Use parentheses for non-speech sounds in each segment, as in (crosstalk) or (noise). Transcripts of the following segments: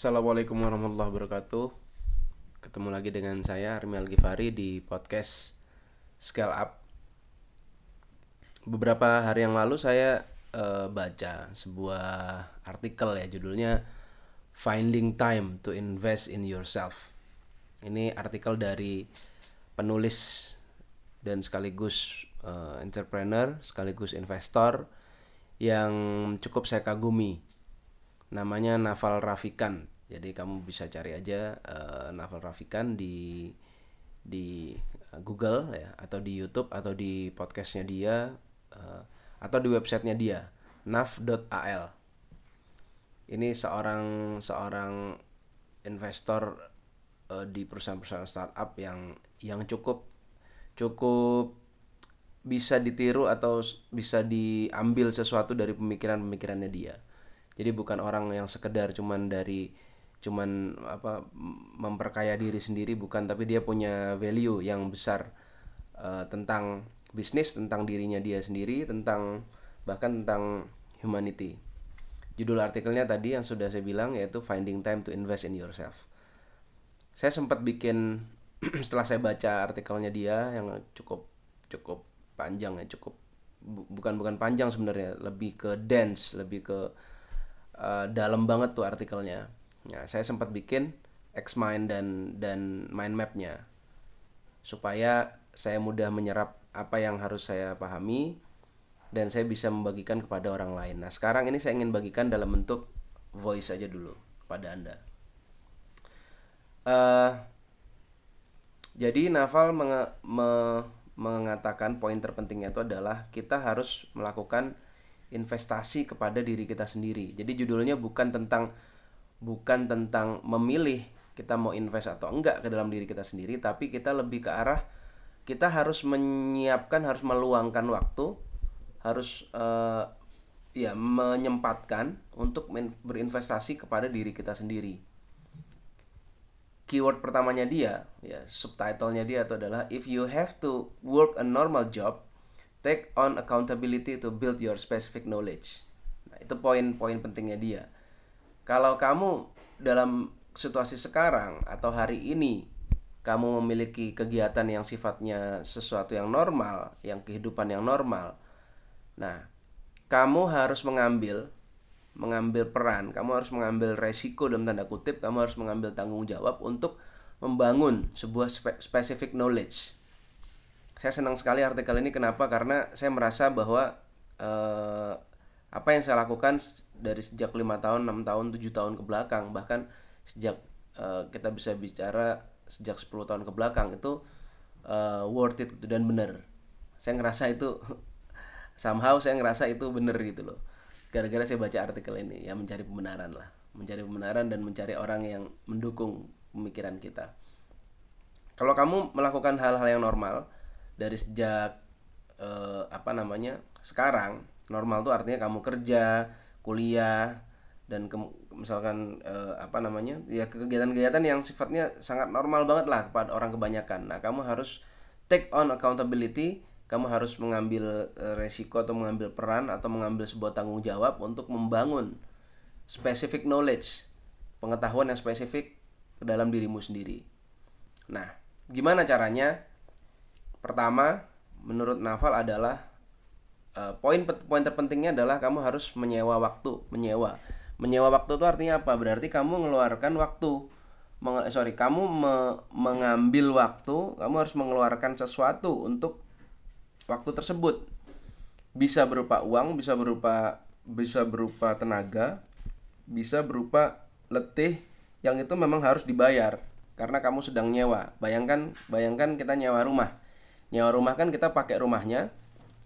Assalamualaikum warahmatullahi wabarakatuh. Ketemu lagi dengan saya Armi Al-Ghifari di podcast Scale Up. Beberapa hari yang lalu saya eh, baca sebuah artikel ya judulnya Finding Time to Invest in Yourself. Ini artikel dari penulis dan sekaligus eh, entrepreneur sekaligus investor yang cukup saya kagumi namanya Naval Rafikan. Jadi kamu bisa cari aja uh, Naval Rafikan di di Google ya atau di YouTube atau di podcastnya dia uh, atau di websitenya dia nav.al. Ini seorang seorang investor uh, di perusahaan-perusahaan startup yang yang cukup cukup bisa ditiru atau bisa diambil sesuatu dari pemikiran-pemikirannya dia jadi bukan orang yang sekedar cuman dari cuman apa memperkaya diri sendiri bukan. Tapi dia punya value yang besar uh, tentang bisnis tentang dirinya dia sendiri tentang bahkan tentang humanity. Judul artikelnya tadi yang sudah saya bilang yaitu finding time to invest in yourself. Saya sempat bikin (clears throat) setelah saya baca artikelnya dia yang cukup cukup panjang ya cukup bukan bukan panjang sebenarnya lebih ke dense lebih ke uh, dalam banget tuh artikelnya. Nah, saya sempat bikin X-Mind dan dan mind mapnya supaya saya mudah menyerap apa yang harus saya pahami dan saya bisa membagikan kepada orang lain. Nah, sekarang ini saya ingin bagikan dalam bentuk voice aja dulu kepada Anda. Uh, jadi Naval menge me mengatakan poin terpentingnya itu adalah kita harus melakukan investasi kepada diri kita sendiri. Jadi judulnya bukan tentang bukan tentang memilih kita mau invest atau enggak ke dalam diri kita sendiri, tapi kita lebih ke arah kita harus menyiapkan, harus meluangkan waktu, harus uh, ya menyempatkan untuk berinvestasi kepada diri kita sendiri. Keyword pertamanya dia, ya subtitlenya dia itu adalah if you have to work a normal job, take on accountability to build your specific knowledge. Nah, itu poin-poin pentingnya dia. Kalau kamu dalam situasi sekarang atau hari ini kamu memiliki kegiatan yang sifatnya sesuatu yang normal, yang kehidupan yang normal. Nah, kamu harus mengambil mengambil peran, kamu harus mengambil resiko dalam tanda kutip, kamu harus mengambil tanggung jawab untuk membangun sebuah specific knowledge saya senang sekali artikel ini. Kenapa? Karena saya merasa bahwa uh, apa yang saya lakukan dari sejak lima tahun enam tahun tujuh tahun ke belakang bahkan sejak uh, kita bisa bicara sejak 10 tahun ke belakang itu uh, worth it dan benar. Saya ngerasa itu (laughs) somehow saya ngerasa itu benar gitu loh. Gara-gara saya baca artikel ini ya mencari pembenaran lah. Mencari pembenaran dan mencari orang yang mendukung pemikiran kita. Kalau kamu melakukan hal-hal yang normal dari sejak uh, apa namanya sekarang normal tuh artinya kamu kerja kuliah dan ke, misalkan uh, apa namanya ya kegiatan-kegiatan yang sifatnya sangat normal banget lah kepada orang kebanyakan. Nah kamu harus take on accountability kamu harus mengambil uh, resiko atau mengambil peran atau mengambil sebuah tanggung jawab untuk membangun specific knowledge pengetahuan yang spesifik ke dalam dirimu sendiri. Nah gimana caranya Pertama, menurut Naval adalah uh, poin poin terpentingnya adalah kamu harus menyewa waktu, menyewa. Menyewa waktu itu artinya apa? Berarti kamu mengeluarkan waktu. Meng, eh, sorry, kamu me, mengambil waktu, kamu harus mengeluarkan sesuatu untuk waktu tersebut. Bisa berupa uang, bisa berupa bisa berupa tenaga, bisa berupa letih yang itu memang harus dibayar karena kamu sedang nyewa. Bayangkan bayangkan kita nyewa rumah nyewa rumah kan kita pakai rumahnya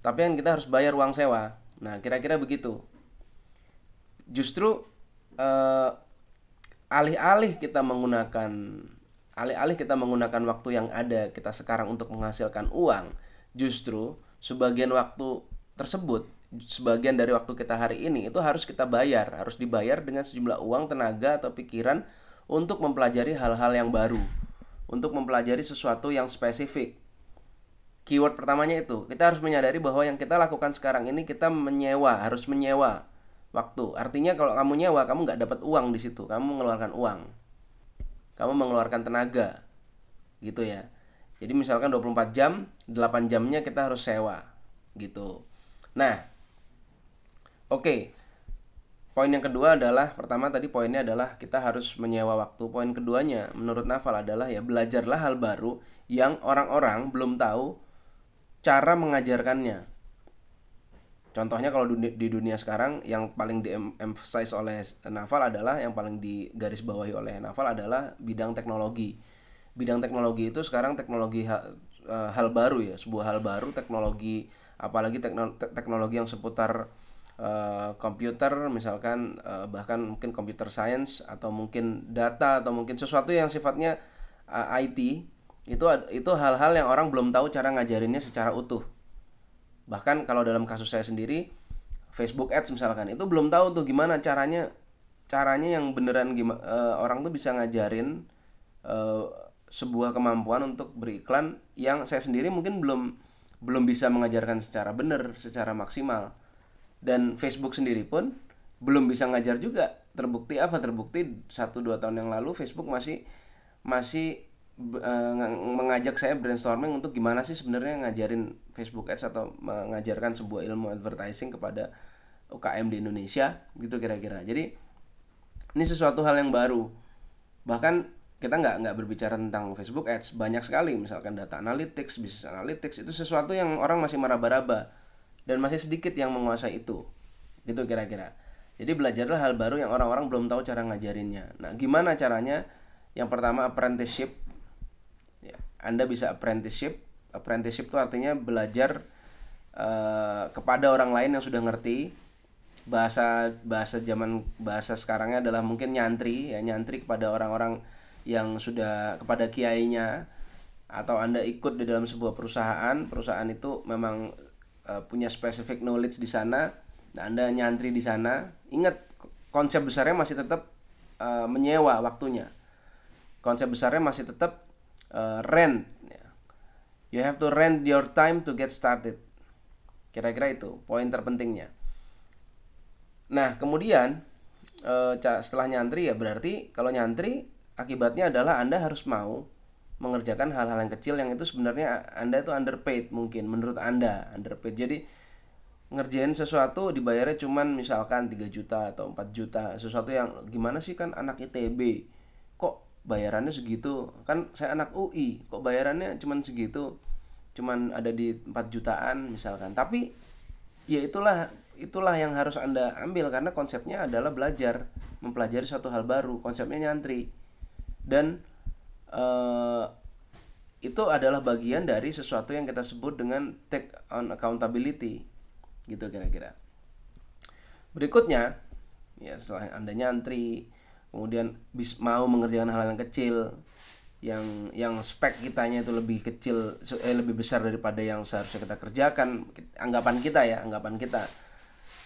tapi kan kita harus bayar uang sewa. Nah kira-kira begitu. Justru eh, alih-alih kita menggunakan alih-alih kita menggunakan waktu yang ada kita sekarang untuk menghasilkan uang justru sebagian waktu tersebut sebagian dari waktu kita hari ini itu harus kita bayar. Harus dibayar dengan sejumlah uang tenaga atau pikiran untuk mempelajari hal-hal yang baru. Untuk mempelajari sesuatu yang spesifik keyword pertamanya itu kita harus menyadari bahwa yang kita lakukan sekarang ini kita menyewa harus menyewa waktu. Artinya kalau kamu nyewa, kamu nggak dapat uang di situ, kamu mengeluarkan uang. Kamu mengeluarkan tenaga. Gitu ya. Jadi misalkan 24 jam, 8 jamnya kita harus sewa gitu. Nah, oke. Okay. Poin yang kedua adalah pertama tadi poinnya adalah kita harus menyewa waktu. Poin keduanya menurut Naval adalah ya belajarlah hal baru yang orang-orang belum tahu cara mengajarkannya. Contohnya kalau di dunia sekarang yang paling di-emphasize oleh Naval adalah yang paling digarisbawahi oleh Naval adalah bidang teknologi. Bidang teknologi itu sekarang teknologi hal, eh, hal baru ya, sebuah hal baru teknologi apalagi teknologi yang seputar uh, komputer misalkan uh, bahkan mungkin computer science atau mungkin data atau mungkin sesuatu yang sifatnya uh, IT itu itu hal-hal yang orang belum tahu cara ngajarinnya secara utuh. Bahkan kalau dalam kasus saya sendiri Facebook Ads misalkan itu belum tahu tuh gimana caranya caranya yang beneran gimana uh, orang tuh bisa ngajarin uh, sebuah kemampuan untuk beriklan yang saya sendiri mungkin belum belum bisa mengajarkan secara benar secara maksimal. Dan Facebook sendiri pun belum bisa ngajar juga. Terbukti apa? Terbukti satu dua tahun yang lalu Facebook masih masih uh, mengajak saya brainstorming untuk gimana sih sebenarnya ngajarin Facebook Ads atau mengajarkan sebuah ilmu advertising kepada UKM di Indonesia gitu kira-kira. Jadi ini sesuatu hal yang baru. Bahkan kita nggak nggak berbicara tentang Facebook Ads. Banyak sekali misalkan data analytics business analytics itu sesuatu yang orang masih meraba-raba dan masih sedikit yang menguasai itu gitu kira-kira. Jadi belajarlah hal baru yang orang-orang belum tahu cara ngajarinnya. Nah gimana caranya? Yang pertama apprenticeship ya, anda bisa apprenticeship. Apprenticeship itu artinya belajar uh, kepada orang lain yang sudah ngerti. Bahasa bahasa zaman bahasa sekarangnya adalah mungkin nyantri ya nyantri kepada orang-orang yang sudah kepada kiainya. Atau anda ikut di dalam sebuah perusahaan perusahaan itu memang uh, punya specific knowledge di sana. Nah anda nyantri di sana. Ingat konsep besarnya masih tetap uh, menyewa waktunya. Konsep besarnya masih tetap uh, rent. You have to rent your time to get started. Kira-kira itu poin terpentingnya. Nah kemudian uh, setelah nyantri ya berarti kalau nyantri akibatnya adalah anda harus mau mengerjakan hal-hal yang kecil yang itu sebenarnya Anda itu underpaid mungkin menurut Anda underpaid. Jadi ngerjain sesuatu dibayarnya cuman misalkan 3 juta atau 4 juta sesuatu yang gimana sih kan anak ITB kok bayarannya segitu. Kan saya anak UI kok bayarannya cuman segitu? Cuman ada di 4 jutaan misalkan. Tapi ya itulah itulah yang harus anda ambil karena konsepnya adalah belajar mempelajari suatu hal baru. Konsepnya nyantri. Dan uh, itu adalah bagian dari sesuatu yang kita sebut dengan take on accountability. Gitu kira-kira. Berikutnya ya setelah anda nyantri kemudian bis, mau mengerjakan hal, hal yang kecil yang yang spek kitanya itu lebih kecil eh, lebih besar daripada yang seharusnya kita kerjakan anggapan kita ya anggapan kita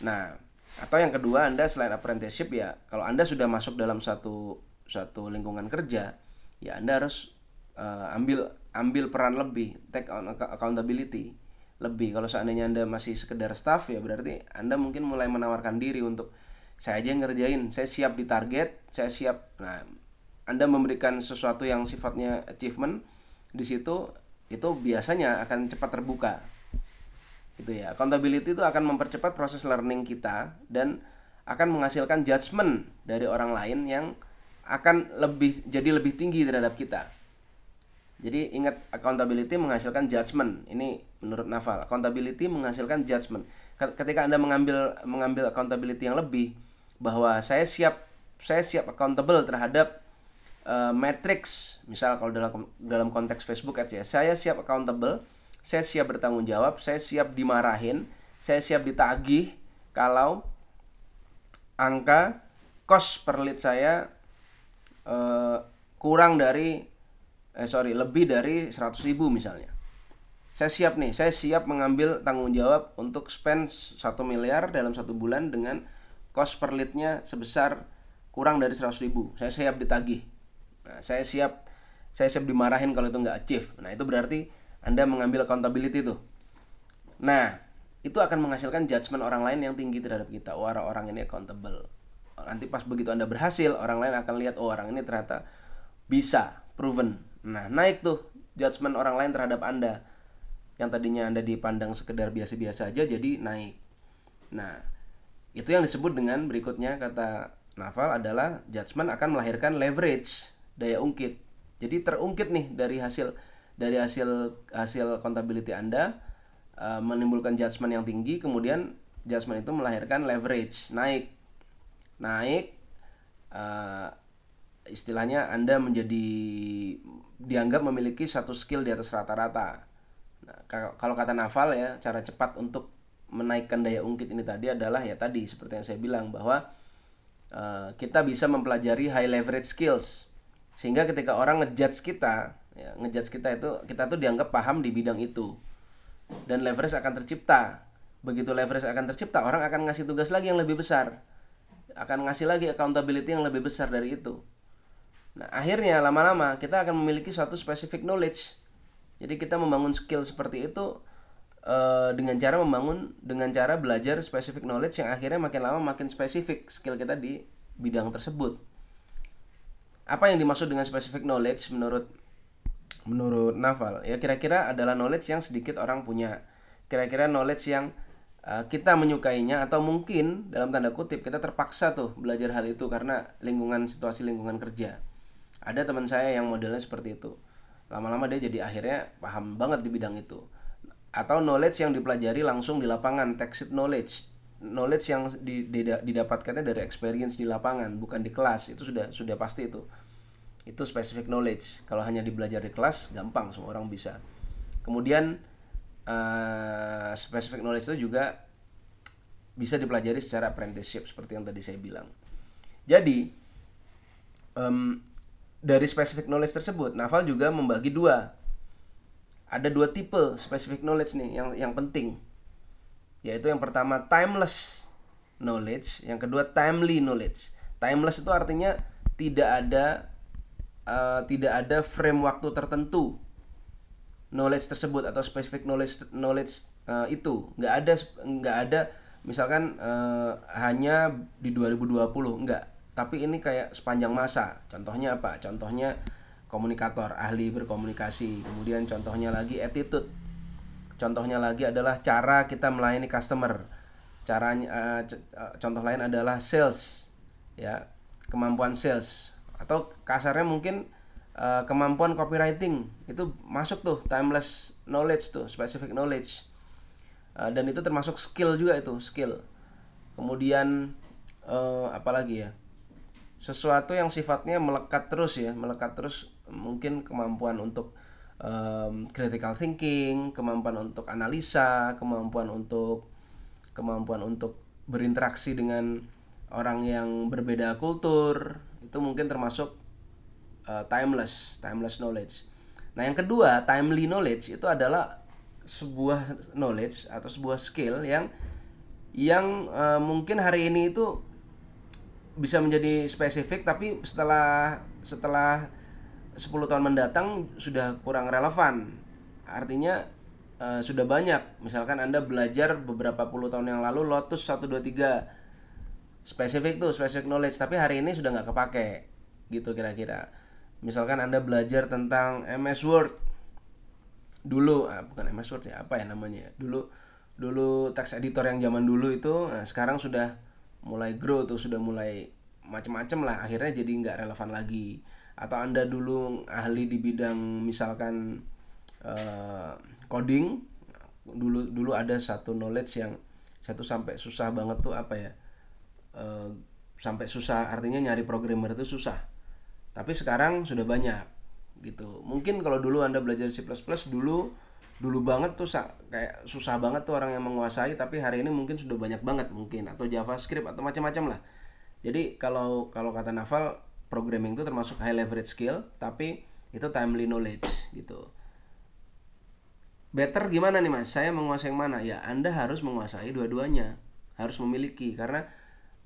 nah atau yang kedua anda selain apprenticeship ya kalau anda sudah masuk dalam satu satu lingkungan kerja ya Anda harus uh, ambil ambil peran lebih, take on accountability lebih. Kalau seandainya Anda masih sekedar staff ya berarti Anda mungkin mulai menawarkan diri untuk saya aja yang ngerjain, saya siap di target, saya siap. Nah, Anda memberikan sesuatu yang sifatnya achievement di situ itu biasanya akan cepat terbuka. Gitu ya. Accountability itu akan mempercepat proses learning kita dan akan menghasilkan judgement dari orang lain yang akan lebih jadi lebih tinggi terhadap kita. Jadi ingat accountability menghasilkan judgment. Ini menurut Naval, accountability menghasilkan judgment. Ketika Anda mengambil mengambil accountability yang lebih bahwa saya siap saya siap accountable terhadap uh, matrix, misal kalau dalam dalam konteks Facebook ads ya, saya siap accountable, saya siap bertanggung jawab, saya siap dimarahin, saya siap ditagih kalau angka cost per lead saya uh, kurang dari eh sorry lebih dari 100 ribu misalnya. Saya siap nih saya siap mengambil tanggung jawab untuk spend 1 miliar dalam satu bulan dengan cost per leadnya sebesar kurang dari 100 ribu saya siap ditagih nah, saya siap saya siap dimarahin kalau itu nggak achieve nah itu berarti anda mengambil accountability tuh nah itu akan menghasilkan judgement orang lain yang tinggi terhadap kita. Oh, orang ini accountable. Nanti pas begitu Anda berhasil, orang lain akan lihat oh orang ini ternyata bisa, proven. Nah, naik tuh judgement orang lain terhadap Anda. Yang tadinya Anda dipandang sekedar biasa-biasa aja jadi naik. Nah, itu yang disebut dengan berikutnya kata Naval adalah judgement akan melahirkan leverage, daya ungkit. Jadi terungkit nih dari hasil dari hasil hasil accountability Anda uh, menimbulkan judgement yang tinggi kemudian judgement itu melahirkan leverage naik naik uh, istilahnya anda menjadi dianggap memiliki satu skill di atas rata-rata nah, kalau kata Naval ya cara cepat untuk menaikkan daya ungkit ini tadi adalah ya tadi seperti yang saya bilang bahwa uh, kita bisa mempelajari high leverage skills sehingga ketika orang ngejudge kita ya, ngejudge kita itu kita tuh dianggap paham di bidang itu dan leverage akan tercipta. Begitu leverage akan tercipta, orang akan ngasih tugas lagi yang lebih besar. Akan ngasih lagi accountability yang lebih besar dari itu. Nah, akhirnya lama-lama kita akan memiliki suatu specific knowledge. Jadi kita membangun skill seperti itu uh, dengan cara membangun dengan cara belajar specific knowledge yang akhirnya makin lama makin spesifik skill kita di bidang tersebut. Apa yang dimaksud dengan specific knowledge menurut menurut Naval? Ya kira-kira adalah knowledge yang sedikit orang punya. Kira-kira knowledge yang uh, kita menyukainya atau mungkin dalam tanda kutip kita terpaksa tuh belajar hal itu karena lingkungan situasi lingkungan kerja. Ada teman saya yang modelnya seperti itu. Lama-lama dia jadi akhirnya paham banget di bidang itu atau knowledge yang dipelajari langsung di lapangan text knowledge. Knowledge yang didapatkannya dari experience di lapangan bukan di kelas. Itu sudah sudah pasti itu. Itu specific knowledge. Kalau hanya dibelajar di kelas gampang semua orang bisa. Kemudian uh, specific knowledge itu juga bisa dipelajari secara apprenticeship seperti yang tadi saya bilang. Jadi um, dari specific knowledge tersebut Naval juga membagi dua ada dua tipe specific knowledge nih yang yang penting. Yaitu yang pertama timeless knowledge yang kedua timely knowledge. Timeless itu artinya tidak ada uh, tidak ada frame waktu tertentu knowledge tersebut atau specific knowledge knowledge uh, itu. Nggak ada nggak ada misalkan uh, hanya di 2020 nggak. Tapi ini kayak sepanjang masa. Contohnya apa? Contohnya komunikator ahli berkomunikasi. Kemudian contohnya lagi attitude. Contohnya lagi adalah cara kita melayani customer. Caranya uh, contoh lain adalah sales ya kemampuan sales. Atau kasarnya mungkin uh, kemampuan copywriting. Itu masuk tuh timeless knowledge tuh specific knowledge. Uh, dan itu termasuk skill juga itu skill. Kemudian uh, apalagi ya? Sesuatu yang sifatnya melekat terus ya melekat terus mungkin kemampuan untuk um, critical thinking kemampuan untuk analisa kemampuan untuk kemampuan untuk berinteraksi dengan orang yang berbeda kultur itu mungkin termasuk uh, timeless timeless knowledge. Nah yang kedua timely knowledge itu adalah sebuah knowledge atau sebuah skill yang yang uh, mungkin hari ini itu bisa menjadi spesifik tapi setelah setelah 10 tahun mendatang sudah kurang relevan. Artinya uh, sudah banyak. Misalkan Anda belajar beberapa puluh tahun yang lalu Lotus 123 spesifik tuh spesifik knowledge tapi hari ini sudah nggak kepake gitu kira-kira. Misalkan anda belajar tentang MS Word. Dulu ah, bukan MS Word ya apa ya namanya? Dulu dulu text editor yang zaman dulu itu nah sekarang sudah mulai grow tuh sudah mulai macam-macam lah. Akhirnya jadi nggak relevan lagi atau anda dulu ahli di bidang misalkan uh, coding dulu dulu ada satu knowledge yang satu sampai susah banget tuh apa ya? Eh, sampai susah artinya nyari programmer itu susah. Tapi sekarang sudah banyak gitu. Mungkin kalau dulu anda belajar C++ dulu dulu banget tuh kayak susah banget tuh orang yang menguasai tapi hari ini mungkin sudah banyak banget mungkin. Atau JavaScript atau macam-macam lah. Jadi kalau kalau kata Naval programming itu termasuk high leverage skill tapi itu timely knowledge gitu better gimana nih mas saya menguasai yang mana ya anda harus menguasai dua-duanya harus memiliki karena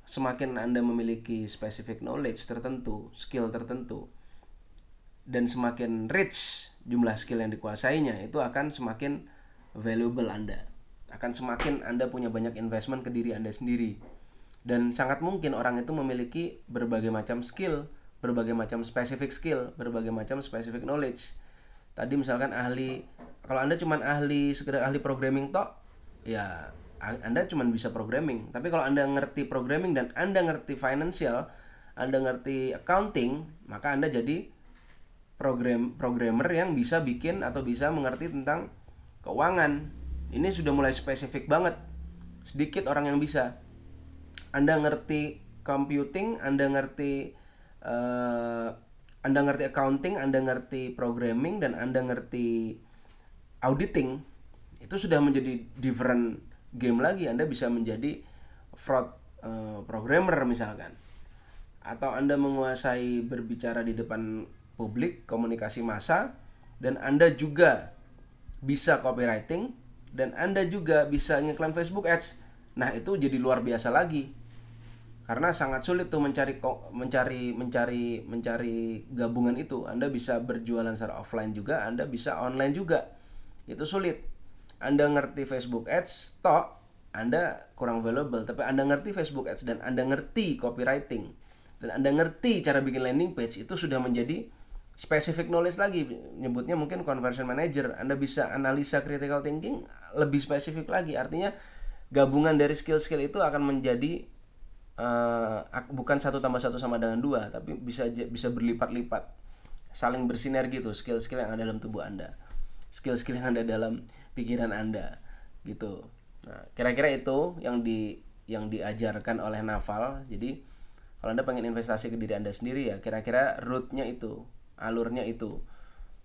semakin Anda memiliki specific knowledge tertentu, skill tertentu, dan semakin rich jumlah skill yang dikuasainya, itu akan semakin valuable Anda. akan semakin Anda punya banyak investment ke diri Anda sendiri. Dan sangat mungkin orang itu memiliki berbagai macam skill, berbagai macam specific skill, berbagai macam specific knowledge. Tadi misalkan ahli kalau Anda cuma ahli sekedar ahli programming tok, ya Anda cuma bisa programming. Tapi kalau Anda ngerti programming dan Anda ngerti financial, Anda ngerti accounting, maka Anda jadi program programmer yang bisa bikin atau bisa mengerti tentang keuangan. Ini sudah mulai spesifik banget. Sedikit orang yang bisa. Anda ngerti computing, Anda ngerti uh, Anda ngerti accounting, Anda ngerti programming dan Anda ngerti auditing itu sudah menjadi different game lagi. Anda bisa menjadi fraud uh, programmer misalkan. Atau Anda menguasai berbicara di depan publik komunikasi massa dan Anda juga bisa copywriting dan Anda juga bisa ngiklan Facebook Ads. Nah itu jadi luar biasa lagi karena sangat sulit tuh mencari mencari mencari mencari gabungan itu. Anda bisa berjualan secara offline juga Anda bisa online juga. Itu sulit. Anda ngerti Facebook Ads toh anda kurang valuable. Tapi anda ngerti Facebook Ads dan anda ngerti copywriting dan anda ngerti cara bikin landing page itu sudah menjadi specific knowledge lagi. Nyebutnya mungkin conversion manager. Anda bisa analisa critical thinking lebih spesifik lagi. Artinya gabungan dari skill-skill itu akan menjadi uh, bukan satu tambah satu sama dengan dua tapi bisa bisa berlipat-lipat. Saling bersinergi tuh skill-skill yang ada dalam tubuh anda. Skill-skill yang ada dalam pikiran anda gitu. Nah kira-kira itu yang di yang diajarkan oleh Naval. Jadi kalau anda pengen investasi ke diri anda sendiri ya kira-kira rootnya itu alurnya itu.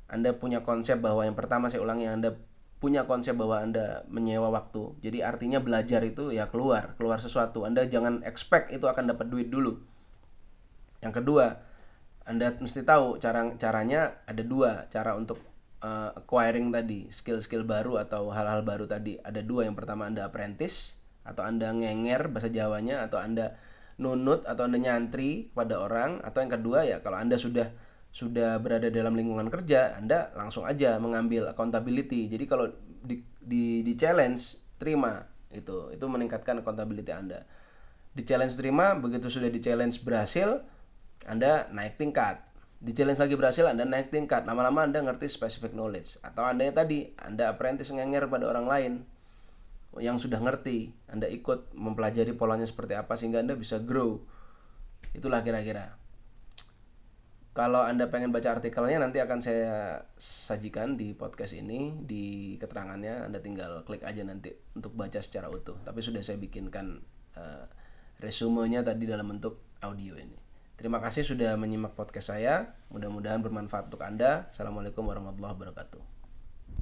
Anda punya konsep bahwa yang pertama saya ulangi anda punya konsep bahwa anda menyewa waktu. Jadi artinya belajar itu ya keluar keluar sesuatu. Anda jangan expect itu akan dapat duit dulu. Yang kedua anda mesti tahu cara caranya ada dua. Cara untuk uh, acquiring tadi skill-skill baru atau hal-hal baru tadi. Ada dua yang pertama anda apprentice atau anda ngenger bahasa Jawanya atau anda nunut atau anda nyantri pada orang. Atau yang kedua ya kalau anda sudah sudah berada dalam lingkungan kerja anda langsung aja mengambil accountability. Jadi kalau di di, di challenge terima itu. Itu meningkatkan accountability anda. Di challenge terima begitu sudah di challenge berhasil anda naik tingkat. Di challenge lagi berhasil Anda naik tingkat. Lama-lama Anda ngerti specific knowledge. Atau Anda yang tadi Anda apprentice ngenger pada orang lain yang sudah ngerti. Anda ikut mempelajari polanya seperti apa sehingga Anda bisa grow. Itulah kira-kira kalau Anda pengen baca artikelnya nanti akan saya sajikan di podcast ini di keterangannya Anda tinggal klik aja nanti untuk baca secara utuh tapi sudah saya bikinkan uh, resumenya tadi dalam bentuk audio ini Terima kasih sudah menyimak podcast saya. Mudah-mudahan bermanfaat untuk Anda. Assalamualaikum warahmatullahi wabarakatuh.